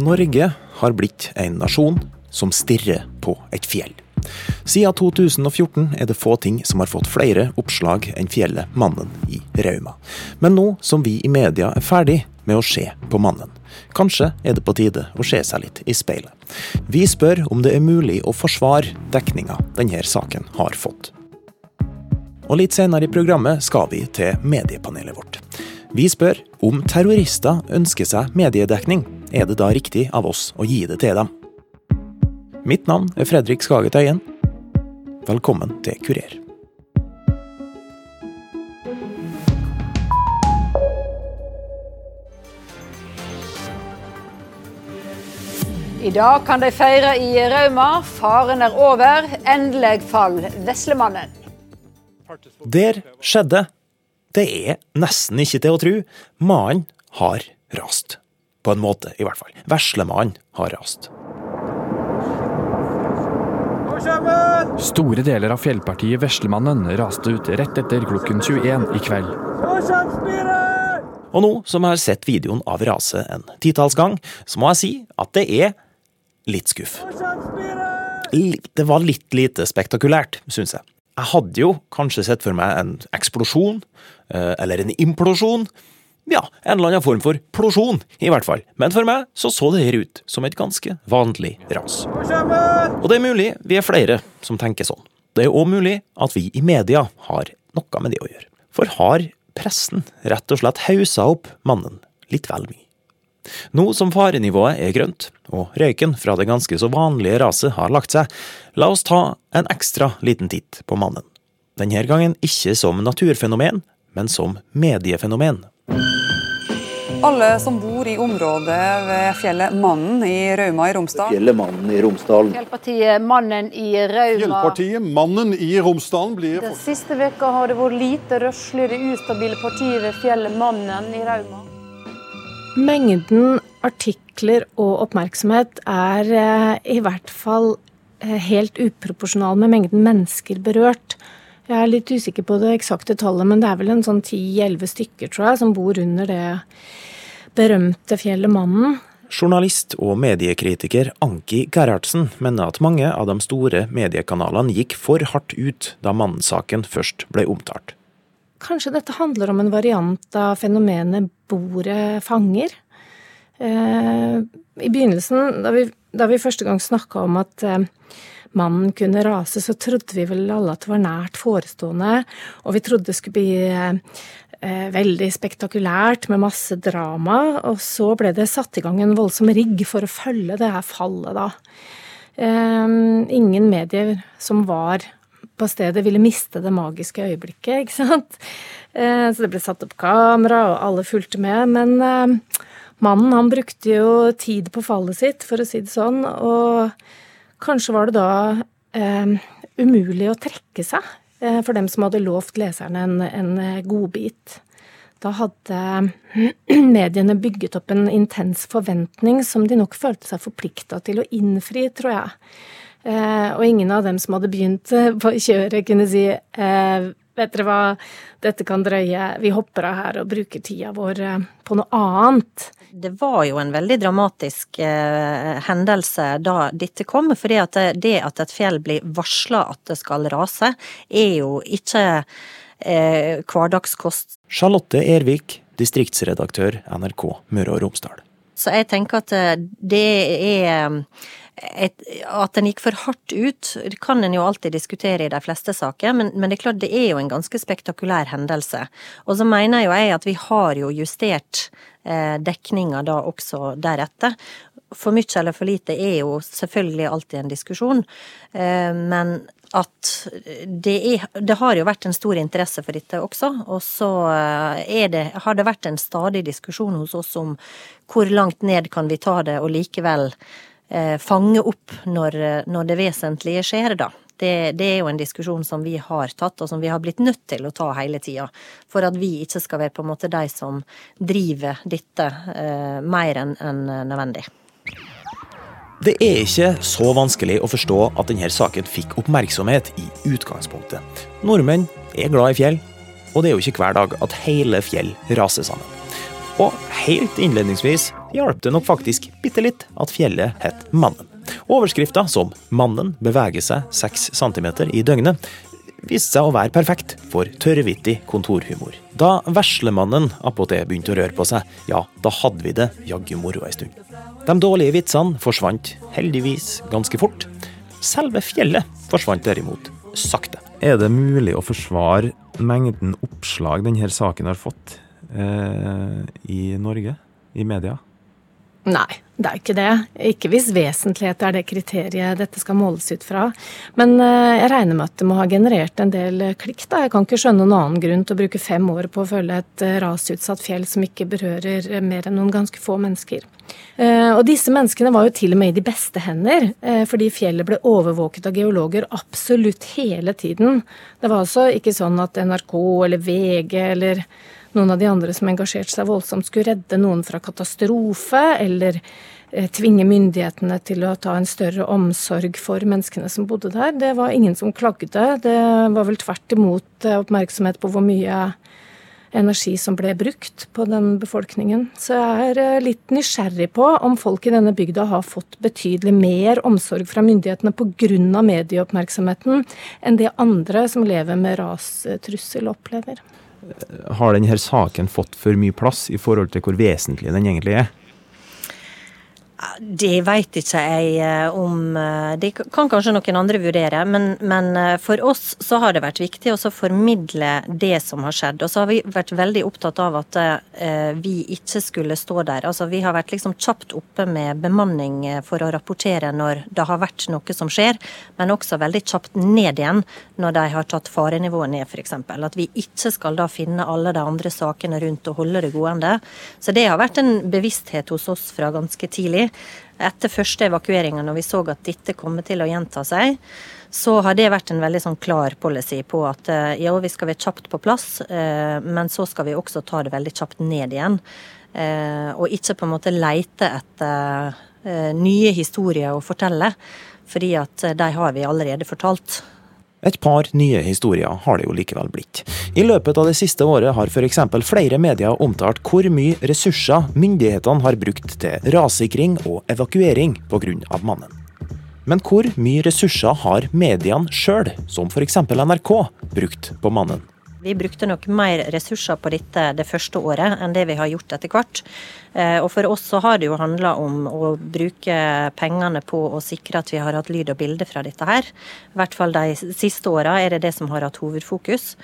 Norge har blitt en nasjon som stirrer på et fjell. Siden 2014 er det få ting som har fått flere oppslag enn fjellet Mannen i Rauma. Men nå som vi i media er ferdig med å se på mannen, kanskje er det på tide å se seg litt i speilet. Vi spør om det er mulig å forsvare dekninga denne saken har fått. Og litt senere i programmet skal vi til mediepanelet vårt. Vi spør om terrorister ønsker seg mediedekning. Er det da riktig av oss å gi det til dem? Mitt navn er Fredrik Skaget Øyen. Velkommen til Kurer. I dag kan de feire i Rauma. Faren er over. Endelig fall Veslemannen. Der skjedde. Det er nesten ikke til å tro. Mannen har rast. På en måte, i hvert fall. Veslemannen har rast. Store deler av fjellpartiet Veslemannen raste ut rett etter klokken 21 i kveld. Og nå som jeg har sett videoen av raset en titalls gang, så må jeg si at det er litt skuff. Det var litt lite spektakulært, syns jeg. Jeg hadde jo kanskje sett for meg en eksplosjon, eh, eller en implosjon. Ja, en eller annen form for plosjon, i hvert fall. Men for meg så så det her ut som et ganske vanlig ras. Og det er mulig vi er flere som tenker sånn. Det er òg mulig at vi i media har noe med det å gjøre. For har pressen rett og slett hausa opp mannen litt vel mye? Nå som farenivået er grønt, og røyken fra det ganske så vanlige raset har lagt seg, la oss ta en ekstra liten titt på mannen. Denne gangen ikke som naturfenomen, men som mediefenomen. Alle som bor i området ved fjellet Mannen i Rauma i Romsdal. Fjellet Mannen i Romsdalen. Fjellpartiet Mannen i Rauma. Fjellpartiet Mannen i Romsdalen blir Den siste veka har det vært lite røslig i det ustabile partiet ved fjellet Mannen i Rauma. Mengden artikler og oppmerksomhet er eh, i hvert fall eh, helt uproporsjonal med mengden mennesker berørt. Jeg er litt usikker på det eksakte tallet, men det er vel en sånn 10-11 stykker, tror jeg, som bor under det berømte fjellet Mannen. Journalist og mediekritiker Anki Gerhardsen mener at mange av de store mediekanalene gikk for hardt ut da Mannen-saken først ble omtalt. Kanskje dette handler om en variant av fenomenet bordet fanger? Eh, I begynnelsen, da vi, da vi første gang snakka om at eh, mannen kunne rase, så trodde vi vel alle at det var nært forestående, og vi trodde det skulle bli eh, veldig spektakulært med masse drama, og så ble det satt i gang en voldsom rigg for å følge det her fallet, da. Eh, ingen medier som var på stedet ville miste det magiske øyeblikket, ikke sant. Eh, så det ble satt opp kamera, og alle fulgte med. Men eh, mannen, han brukte jo tid på fallet sitt, for å si det sånn, og kanskje var det da eh, umulig å trekke seg eh, for dem som hadde lovt leserne en, en godbit. Da hadde mediene bygget opp en intens forventning som de nok følte seg forplikta til å innfri, tror jeg. Eh, og ingen av dem som hadde begynt eh, på kjøret, kunne si eh, vet dere hva, dette kan drøye, vi hopper av her og bruker tida vår på noe annet. Det var jo en veldig dramatisk eh, hendelse da dette kom. fordi at det, det at et fjell blir varsla at det skal rase, er jo ikke eh, hverdagskost. Charlotte Ervik, distriktsredaktør NRK Møre og Romsdal. Så jeg tenker at det er et, at den gikk for hardt ut, kan en jo alltid diskutere i de fleste saker, men, men, det er klart det er jo en ganske spektakulær hendelse. Og så mener jo jeg at vi har jo justert eh, dekninga da også deretter. For mye eller for lite er jo selvfølgelig alltid en diskusjon, eh, men at det, er, det har jo vært en stor interesse for dette også. Og så eh, det, har det vært en stadig diskusjon hos oss om hvor langt ned kan vi ta det, og likevel fange opp når, når, det vesentlige skjer, da. Det, det, er jo en diskusjon som vi har tatt, og som vi har blitt nødt til å ta hele tida. For at vi ikke skal være på en måte de som driver dette eh, mer enn en nødvendig. Det er ikke så vanskelig å forstå at denne saken fikk oppmerksomhet i utgangspunktet. Nordmenn er glad i fjell, og det er jo ikke hver dag at hele fjell raser sammen. Og helt innledningsvis hjalp det nok faktisk bitte litt at fjellet het Mannen. Overskrifta som 'Mannen beveger seg 6 cm i døgnet' viste seg å være perfekt for tørrvittig kontorhumor. Da veslemannen appåtil begynte å røre på seg, ja, da hadde vi det jaggu moro ei stund. De dårlige vitsene forsvant heldigvis ganske fort. Selve fjellet forsvant derimot sakte. Er det mulig å forsvare mengden oppslag denne saken har fått eh, i Norge, i media? Nei, det er ikke det. Ikke hvis vesentlighet er det kriteriet dette skal måles ut fra. Men eh, jeg regner med at det må ha generert en del klikk. da. Jeg kan ikke skjønne noen annen grunn til å bruke fem år på å følge et eh, rasutsatt fjell som ikke berører mer enn noen ganske få mennesker. Eh, og disse menneskene var jo til og med i de beste hender, fordi fjellet ble overvåket av geologer absolutt hele tiden. Det var altså ikke sånn at NRK eller VG eller noen av de andre som engasjerte seg voldsomt, skulle redde noen fra katastrofe, eller eh, tvinge myndighetene til å ta en større omsorg for menneskene som bodde der. Det var ingen som klagde. Det var vel tvert imot eh, oppmerksomhet på hvor mye energi som ble brukt på den befolkningen. Så jeg er eh, litt nysgjerrig på om folk i denne bygda har fått betydelig mer omsorg fra myndighetene pga. medieoppmerksomheten enn det andre som lever med rastrussel opplever har denne saken fått for mye plass i forhold til hvor vesentlig den egentlig er? Det vet ikke jeg eh, om. Eh, det kan kanskje noen andre vurdere. Men, men, eh, for oss så har det vært viktig å formidle det som har skjedd. Og så har vi vært veldig opptatt av at vi ikke skulle stå der. Altså Vi har vært liksom kjapt oppe med bemanning for å rapportere når det har vært noe som skjer, men også veldig kjapt ned igjen når de har tatt farenivået ned, f.eks. At vi ikke skal da finne alle de andre sakene rundt og holde det gående. Så det har vært en bevissthet hos oss fra ganske tidlig. Etter første evakueringa, når vi så at dette kommer til å gjenta seg, så har det vært en veldig sånn klar policy på at eh, ja, vi skal være kjapt på plass, eh, men så skal vi også ta det veldig kjapt ned igjen. Eh, og ikke på en måte leite etter nye historier å fortelle, fordi at de har vi allerede fortalt. Et par nye historier har det jo likevel blitt. I løpet av det siste året har f.eks. flere medier omtalt hvor mye ressurser myndighetene har brukt til rassikring og evakuering pga. mannen. Men hvor mye ressurser har mediene sjøl, som f.eks. NRK, brukt på mannen? Vi brukte nok mer ressurser på dette det første året enn det vi har gjort etter hvert. Eh, og for oss så har det jo handla om å bruke pengene på å sikre at vi har hatt lyd og bilde fra dette her. I hvert fall de siste åra er det det som har hatt hovedfokus.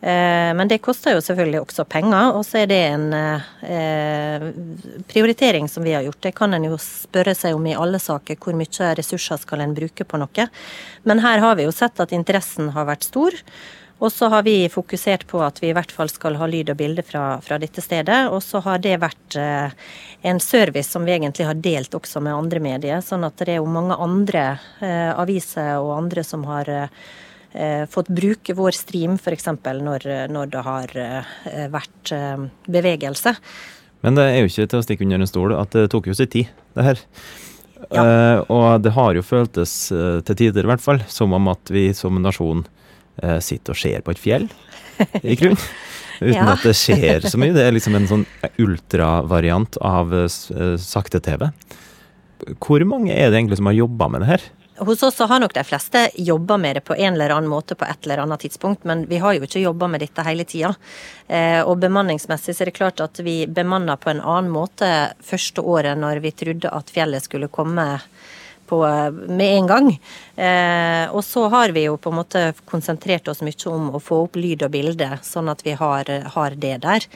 Eh, men det koster jo selvfølgelig også penger, og så er det en eh, prioritering som vi har gjort. Det kan en jo spørre seg om i alle saker, hvor mye ressurser skal en bruke på noe. Men her har vi jo sett at interessen har vært stor. Og så har vi fokusert på at vi i hvert fall skal ha lyd og bilde fra, fra dette stedet. Og så har det vært eh, en service som vi egentlig har delt også med andre medier. Sånn at det er jo mange andre eh, aviser og andre som har eh, fått bruke vår stream f.eks. Når, når det har eh, vært eh, bevegelse. Men det er jo ikke til å stikke under en stol at det tok jo sin tid, det her. Ja. Uh, og det har jo føltes, til tider i hvert fall, som om at vi som nasjon uh, sitter og ser på et fjell i grunn. Uten ja. at det skjer så mye. Det er liksom en sånn ultravariant av uh, sakte-TV. Hvor mange er det egentlig som har jobba med det her? Hos oss har nok de fleste jobba med det på en eller annen måte på et eller annet tidspunkt, men vi har jo ikke jobba med dette hele tida. Eh, og bemanningsmessig så er det klart at vi bemanna på en annen måte første året når vi trodde at fjellet skulle komme på med en gang. Eh, og så har vi jo på en måte konsentrert oss mye om å få opp lyd og bilde, sånn at vi har, har det der.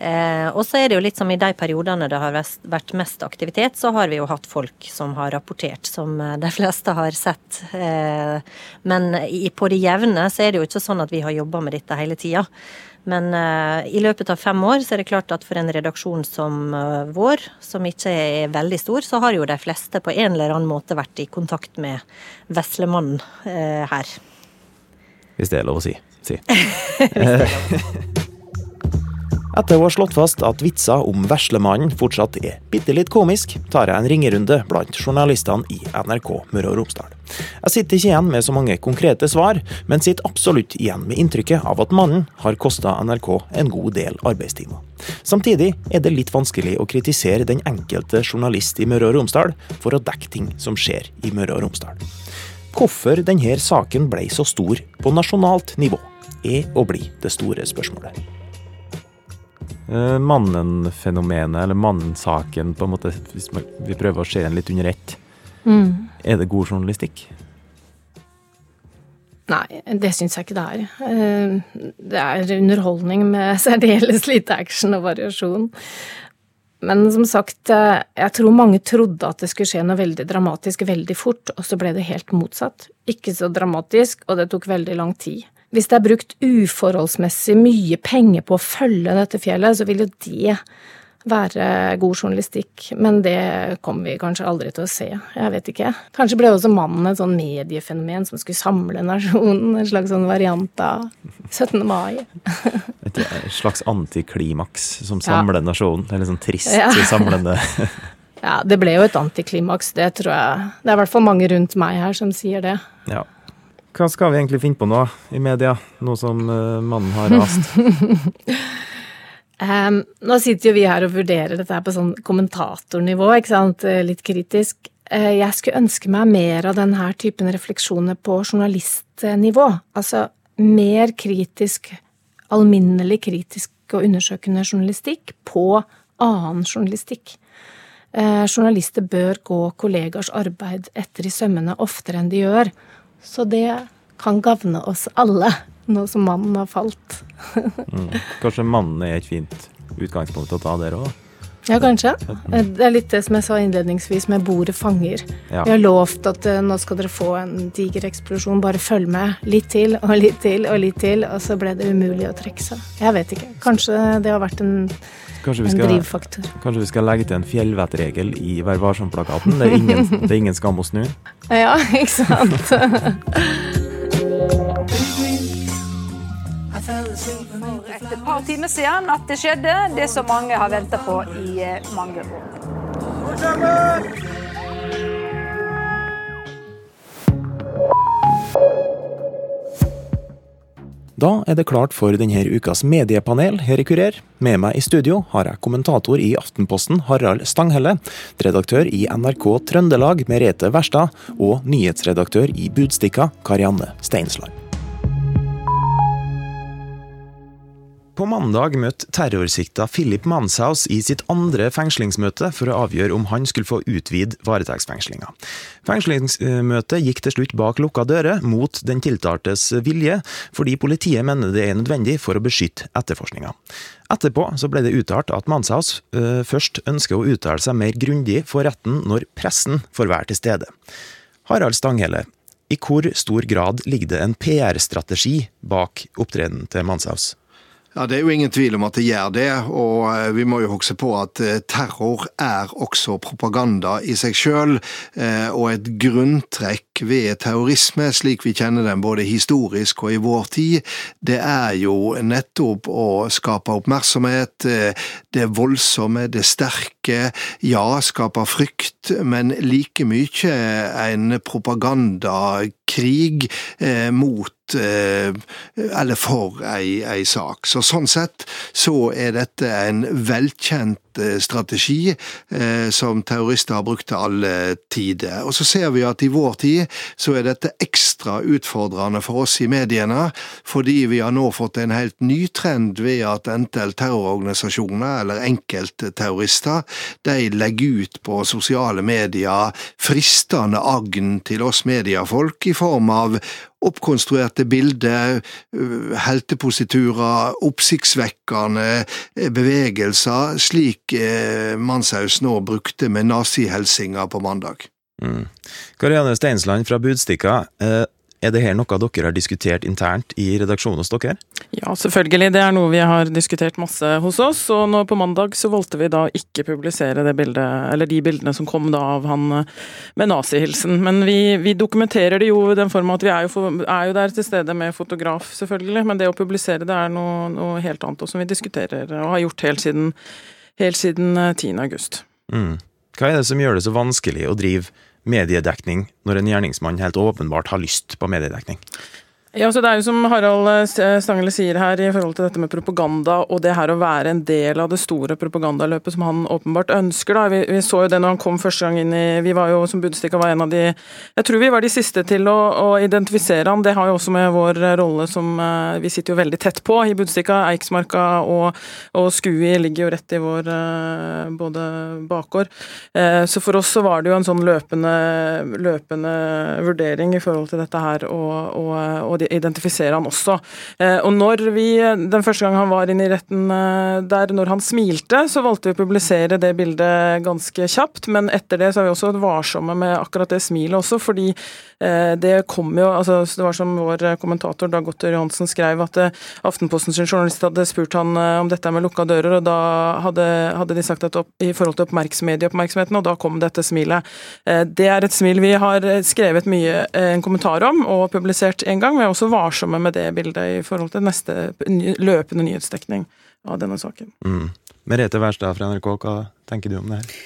Eh, og så er det jo litt som i de periodene det har vært mest aktivitet, så har vi jo hatt folk som har rapportert, som eh, de fleste har sett. Eh, men i, på det jevne så er det jo ikke sånn at vi har jobba med dette hele tida. Men uh, i løpet av fem år så er det klart at for en redaksjon som uh, vår, som ikke er veldig stor, så har jo de fleste på en eller annen måte vært i kontakt med Veslemannen uh, her. Hvis det er lov å si. si. Etter å ha slått fast at vitser om Veslemannen fortsatt er bitte litt komisk, tar jeg en ringerunde blant journalistene i NRK Møre og Romsdal. Jeg sitter ikke igjen med så mange konkrete svar, men sitter absolutt igjen med inntrykket av at mannen har kosta NRK en god del arbeidstimer. Samtidig er det litt vanskelig å kritisere den enkelte journalist i Møre og Romsdal for å dekke ting som skjer i Møre og Romsdal. Hvorfor denne saken ble så stor på nasjonalt nivå, er og blir det store spørsmålet. Eh, Mannen-fenomenet, eller mannen-saken, på en måte, hvis vi prøver å se den litt under ett. Mm. Er det god journalistikk? Nei, det syns jeg ikke det er. Eh, Det er underholdning med særdeles lite action og variasjon. Men som sagt, eh, jeg tror mange trodde at det skulle skje noe veldig dramatisk veldig fort, og så ble det helt motsatt. Ikke så dramatisk, og det tok veldig lang tid. Hvis det er brukt uforholdsmessig mye penger på å følge dette fjellet, så vil jo det være god journalistikk, men det kommer vi kanskje aldri til å se. Jeg vet ikke. Kanskje ble også mannen et sånn mediefenomen som skulle samle nasjonen, en slags sånn variant av 17. mai. Et slags antiklimaks som Ja. samler nasjonen? Eller sånn trist Ja. samlende Ja, det ble jo et antiklimaks, det tror jeg. Det er i hvert fall mange rundt meg her som sier det. Ja. Hva skal vi egentlig finne på nå i media, nå som eh, mannen har rast? um, nå sitter jo vi her og vurderer dette her på sånn kommentatornivå, ikke sant, Eh, litt kritisk. Eh, jeg skulle ønske meg mer av denne typen refleksjoner på journalistnivå. Altså mer kritisk, alminnelig kritisk og undersøkende journalistikk på annen journalistikk. Eh, journalister bør gå kollegers arbeid etter i sømmene oftere enn de gjør. Så det kan gagne oss alle, nå som mannen har falt. Mm. Kanskje mannen er et fint utgangspunkt å ta der òg? Ja, kanskje. Eh, Det er litt det som jeg sa innledningsvis med bordet fanger. Ja. Vi har lovt at eh, nå skal dere få en diger eksplosjon, bare følg med. Litt til og litt til og litt til, og så ble det umulig å trekke seg. Jeg vet ikke. Kanskje det har vært en, Kanskje en skal, drivfaktor. kanskje vi skal legge til en fjellvettregel i Vær varsom-plakaten? Det, det er ingen skam å snu. Ja, ikke sant? par timer siden at det skjedde, det som mange har venta på i eh, mange år. Da er det klart for denne ukas mediepanel her i Kurer. Med meg i studio har jeg kommentator i Aftenposten Harald Stanghelle, redaktør i NRK Trøndelag Merete Verstad og nyhetsredaktør i Budstikka Karianne Steinsland. På mandag møtte terrorsikta Philip Manshaus i sitt andre fengslingsmøte for å avgjøre om han skulle få utvide varetektsfengslinga. Fengslingsmøtet gikk til slutt bak lukka dører, mot den tiltaltes vilje, fordi politiet mener det er nødvendig for å beskytte etterforskninga. Etterpå ble det uttalt at Manshaus først ønsker å uttale seg mer grundig for retten når pressen får være til stede. Harald Stanghelle, i hvor stor grad ligger det en PR-strategi bak opptredenen til Manshaus? Ja, Det er jo ingen tvil om at det gjør det, og eh, vi må jo huske på at eh, terror er også propaganda i seg sjøl. Og et grunntrekk ved terrorisme, slik vi kjenner den både historisk og i vår tid, det er jo nettopp å skape oppmerksomhet. eh, Det voldsomme, det sterke, ja, skape frykt, men like mye en propagandakrig eh, mot eh, eller for ei, ei sak. Så sånn sett så er dette en velkjent eh, strategi eh, som terrorister har brukt til alle tider. Og så ser vi at i vår tid så er dette ekstra utfordrende for oss i mediene, fordi vi har nå fått en helt ny trend ved at enten terrororganisasjoner eller enkeltterrorister de legger ut på sosiale medier fristende agn til oss mediefolk i form av oppkonstruerte bilder, øh, heltepositurer, oppsiktsvekkende øh, bevegelser, slik eh, Manshaus nå brukte med nazihelsinga på mandag. Mm. Karianne Steinsland fra Budstikka, eh, er det her noe dere har diskutert internt i redaksjonen hos dere? Ja, selvfølgelig. Det er noe vi har diskutert masse hos oss. Og nå på mandag så valgte vi da ikke publisere det bildet, eller de bildene som kom da av han eh, med nazihilsen. Men vi, vi dokumenterer det jo i den form at vi er jo, for, er jo der til stede med fotograf, selvfølgelig. Men det å publisere det er noe, noe helt annet, og som vi diskuterer og har gjort helt siden, helt siden eh, 10. august. Mm. Hva er det som gjør det så vanskelig å drive mediedekning når en gjerningsmann helt åpenbart har lyst på mediedekning? Ja, så Det er jo som Harald eh, Stangele sier her i forhold til dette med propaganda og det her å være en del av det store propagandaløpet som han åpenbart ønsker. da. Vi, vi så jo det når han kom første gang inn i Vi var jo som Budstikka var en av de Jeg tror vi var de siste til å, å identifisere han. Det har jo også med vår rolle som eh, Vi sitter jo veldig tett på i Budstikka. Eiksmarka og, og Skui ligger jo rett i vår eh, både bakgård. Så for oss så var det jo en sånn løpende, løpende vurdering i forhold til dette her. og, og, og identifisere han også. Eh, og når vi, Den første gang han var inne i retten eh, der, når han smilte, så valgte vi å publisere det bildet ganske kjapt. Men etter det så er vi også varsomme med akkurat det smilet også, fordi eh, det kom jo altså Det var som vår kommentator Dag Otter Johansen skrev, at Aftenposten sin journalist hadde spurt han om dette med lukka dører, og da hadde, hadde de sagt at opp, i forhold til medieoppmerksomheten, og da kom dette smilet. Det er et smil vi har skrevet mye en kommentar om og publisert en gang. Vi er også varsomme med det bildet i forhold til neste løpende nyhetsdekning av denne saken. Mm. Merete Wærstad fra NRK, hva tenker du om det her?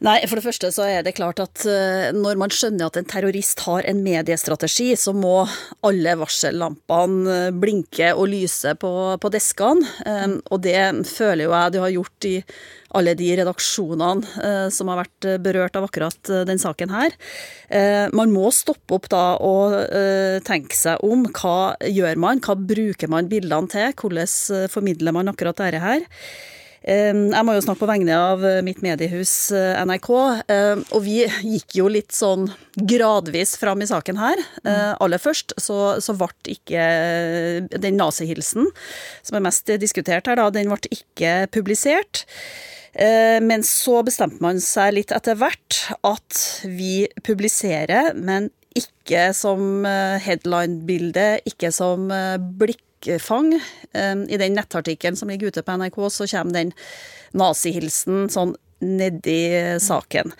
Nei, For det første så er det klart at eh, når man skjønner at en terrorist har en mediestrategi, så må alle varsellampene eh, blinke og lyse på, på deskene. Og det føler jo jeg du har gjort i alle de redaksjonene uh, som har vært berørt av akkurat den saken her. Man må stoppe opp da og tenke seg om. Hva gjør man? Hva bruker man bildene til? Hvordan formidler man akkurat dette her? Jeg må jo snakke på vegne av eh, mitt mediehus eh, NRK. Og vi gikk jo litt sånn gradvis fram i saken her. Mm. Aller først så, så ble ikke den nazihilsen, som er mest diskutert her, da, den ble ikke publisert. Men så bestemte man seg litt etter hvert at vi publiserer, men ikke som headline-bilde, ikke som blikk blikkfang. I den nettartikkelen som ligger ute på NRK, så kommer den nazihilsen sånn nedi saken.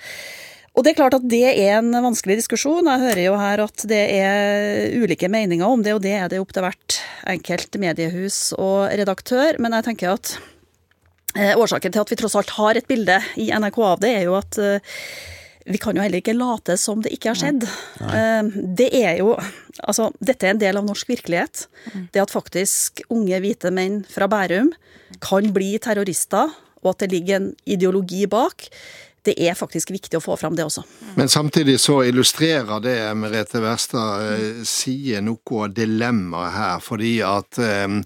Og det er klart at det er en vanskelig diskusjon. Jeg hører jo her at det er ulike meninger om det, og det er det opp til hvert enkelt mediehus og redaktør. Men jeg tenker at eh, årsaken til at vi tross alt har et bilde i NRK av det, er jo at eh, vi kan jo heller ikke late som det ikke har skjedd. Eh, det er jo Altså, dette er en del av norsk virkelighet. Mm. Det at faktisk unge hvite menn fra Bærum kan bli terrorister, og at det ligger en ideologi bak, det er faktisk viktig å få fram det også. Men samtidig så illustrerer det Merete Wærstad eh, sier noe av dilemmaet her, fordi at eh,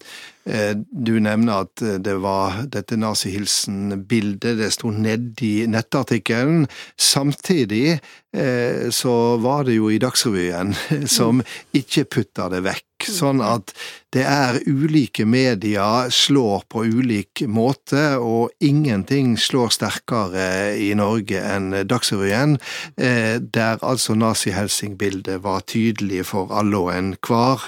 Eh, du nevner at det var dette nazihilsen-bildet, det sto nedi nettartikkelen. Samtidig så var det jo i Dagsrevyen som ikke putta det vekk. Sånn at det er ulike medier slår på ulik måte, og ingenting slår sterkere i Norge enn Dagsrevyen, der altså nazi-Helsing-bildet var tydelig for alle og enhver,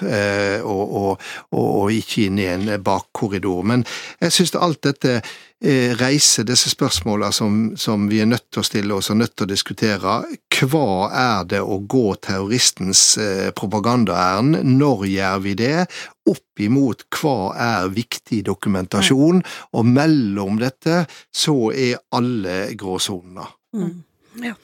og, og, og, og ikke inn i en bakkorridor. Men jeg syns alt dette eh, reiser disse spørsmålene som, som, vi er nødt til å stille oss og nødt til å diskutere. Hva er det å gå terroristens eh, propagandaærend? Når gjør vi det? Opp imot hva er viktig dokumentasjon? Og mellom dette så er alle gråsonene. Mm. Ja.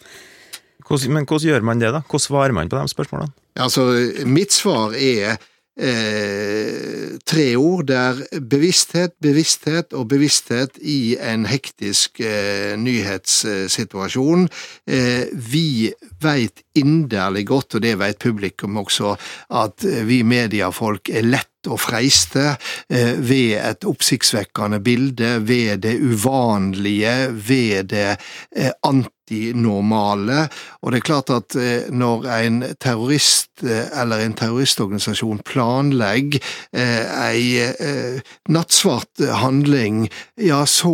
men hvordan gjør man det, da? Hvordan svarer man på de spørsmålene? Altså, mitt svar er eh, tre ord. Det er bevissthet, bevissthet og bevissthet i en hektisk eh, nyhetssituasjon. Eh, vi veit inderlig godt, og det veit publikum også, at vi mediefolk er lett og freiste eh, ved et oppsiktsvekkende bilde, ved det uvanlige, ved det eh, antinormale. Og det er klart at eh, når en terrorist eller en terroristorganisasjon planlegger ei nattsvart handling, ja, så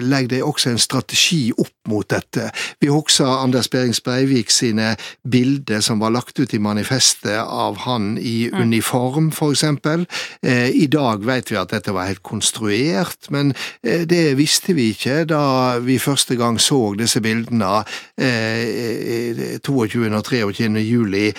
legger de også en strategi opp mot dette. Vi husker Anders Behring Breivik sine bilder som var lagt ut i manifestet av han i mm. uniform. Eh, I dag vet vi at dette var helt konstruert, men eh, det visste vi ikke da vi første gang så disse bildene 22. og 23. juli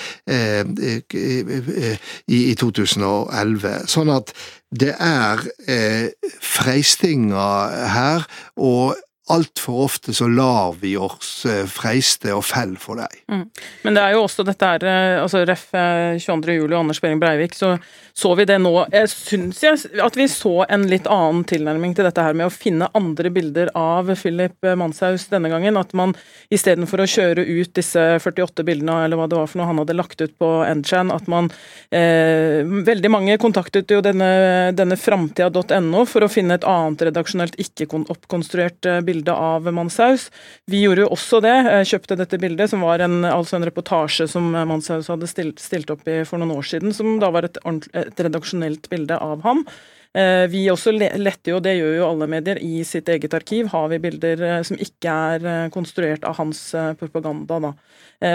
i 2011. Sånn at det er eh, freistinger her, og altfor ofte så lar vi oss eh, freiste og felle for dem. Mm. Men det er jo også dette her, eh, altså ref. 22. juli og Anders Behring Breivik, så så vi det nå. Jeg syns jeg at vi så en litt annen tilnærming til dette her med å finne andre bilder av Philip Manshaus denne gangen. At man istedenfor å kjøre ut disse 48 bildene, eller hva det var for noe han hadde lagt ut på Endchan, at man eh, Veldig mange kontaktet jo denne, denne framtida.no for å finne et annet redaksjonelt, ikke oppkonstruert bilde bilde av Manshaus. Vi gjorde jo også det, eh, kjøpte dette bildet, som var en, altså en reportasje som Manshaus hadde stilt, stilt, opp i for noen år siden, som da var et, et redaksjonelt bilde av ham. Eh, vi også lette jo, det gjør jo alle medier, i sitt eget arkiv har vi bilder eh, som ikke er konstruert av hans propaganda. da.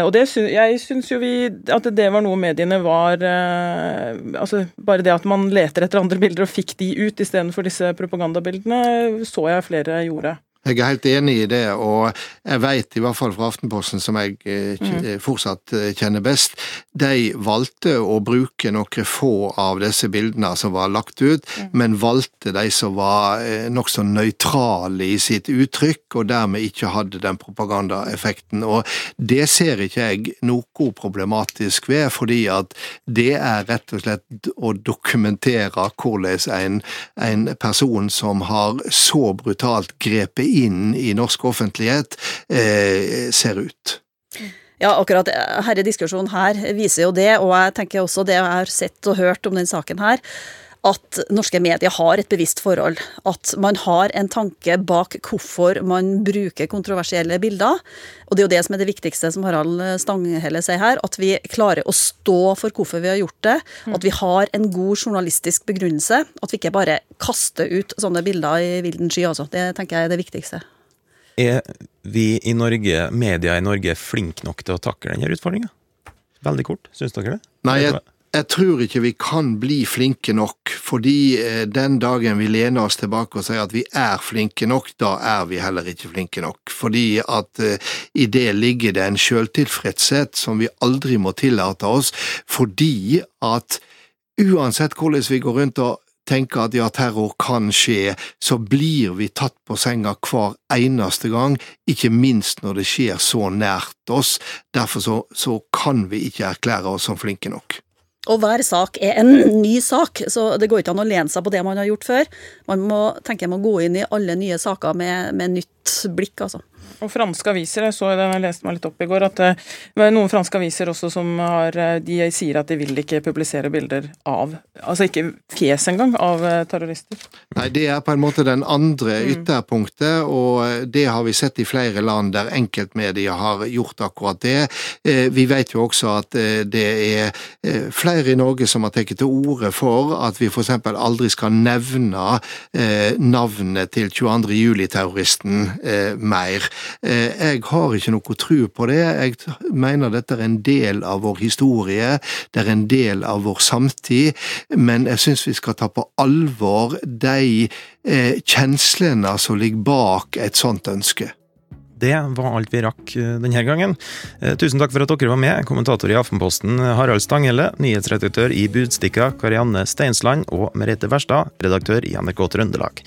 Og det, jeg syns jo vi, at det var noe mediene var altså Bare det at man leter etter andre bilder og fikk de ut istedenfor disse propagandabildene, så jeg flere gjorde. Jeg er helt enig i det, og jeg vet i hvert fall fra Aftenposten, som jeg eh, mm. Eh, fortsatt eh, kjenner best, de valgte å bruke noen få av disse bildene som var lagt ut, mm. men valgte de som var nokså nøytrale i sitt uttrykk, og dermed ikke hadde den propagandaeffekten. Og det ser ikke jeg noe problematisk ved, fordi at det er rett og slett å dokumentere hvordan en, en person som har så brutalt grepet inn i norsk offentlighet, eh, ser ut. Ja, akkurat herre diskusjonen her viser jo det, og jeg tenker også det jeg har sett og hørt om den saken her, at norske medier har et bevisst forhold. At man har en tanke bak hvorfor man bruker kontroversielle bilder. Og det er jo det som er det viktigste, som Harald Stanghelle sier her. At vi klarer å stå for hvorfor vi har gjort det. Mm. At vi har en god journalistisk begrunnelse. At vi ikke bare kaster ut sånne bilder i vilden sky, altså. Det tenker jeg er det viktigste. Er vi i Norge, media i Norge, flinke nok til å takle denne utfordringa? Veldig kort, syns dere det? Nei, jeg jeg tror ikke vi kan bli flinke nok, fordi eh, den dagen vi lener oss tilbake og sier at vi er flinke nok, da er vi heller ikke flinke nok. Fordi at uh, i det ligger det en sjøltilfredshet som vi aldri må tillate oss, fordi at uansett hvordan vi går rundt og tenker at ja, terror kan skje, så blir vi tatt på senga hver eneste gang, ikke minst når det skjer så nært oss. Derfor så, så kan vi ikke erklære oss som flinke nok. Og hver sak er en ny sak, så det går ikke an å lene seg på det man har gjort før. Man må tenke jeg må gå inn i alle nye saker med, med nytt blikk, altså. Og franske aviser, jeg så den jeg leste meg litt opp i går, at eh, noen franske aviser også som har eh, De sier at de vil ikke publisere bilder av Altså ikke fjes engang av eh, terrorister. Nei, det er på en måte den andre mm. ytterpunktet, og det har vi sett i flere land der enkeltmedier har gjort akkurat det. Vi vet jo også at det er flere i Norge som har tatt til orde for at vi f.eks. aldri skal nevne navnet til 22. juli-terroristen mer. Eh, jeg har ikke noe tro på det. Jeg mener dette er en del av vår historie, det er en del av vår samtid, men jeg syns vi skal ta på alvor de eh, kjenslene som ligger bak et sånt ønske. Det var alt vi rakk eh, denne gangen. Eh, tusen takk for at dere var med. Kommentator i Aftenposten Harald Stanghelle, nyhetsredaktør i Budstikka Karianne Steinsland og Merete Verstad, redaktør i NRK Trøndelag.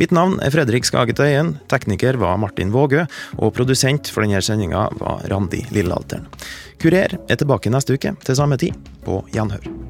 Mitt navn er Fredrik Skagetøyen, tekniker var Martin Vågø, og produsent for denne sendinga var Randi Lillealteren. Kurer er tilbake neste uke til samme tid, på gjenhør.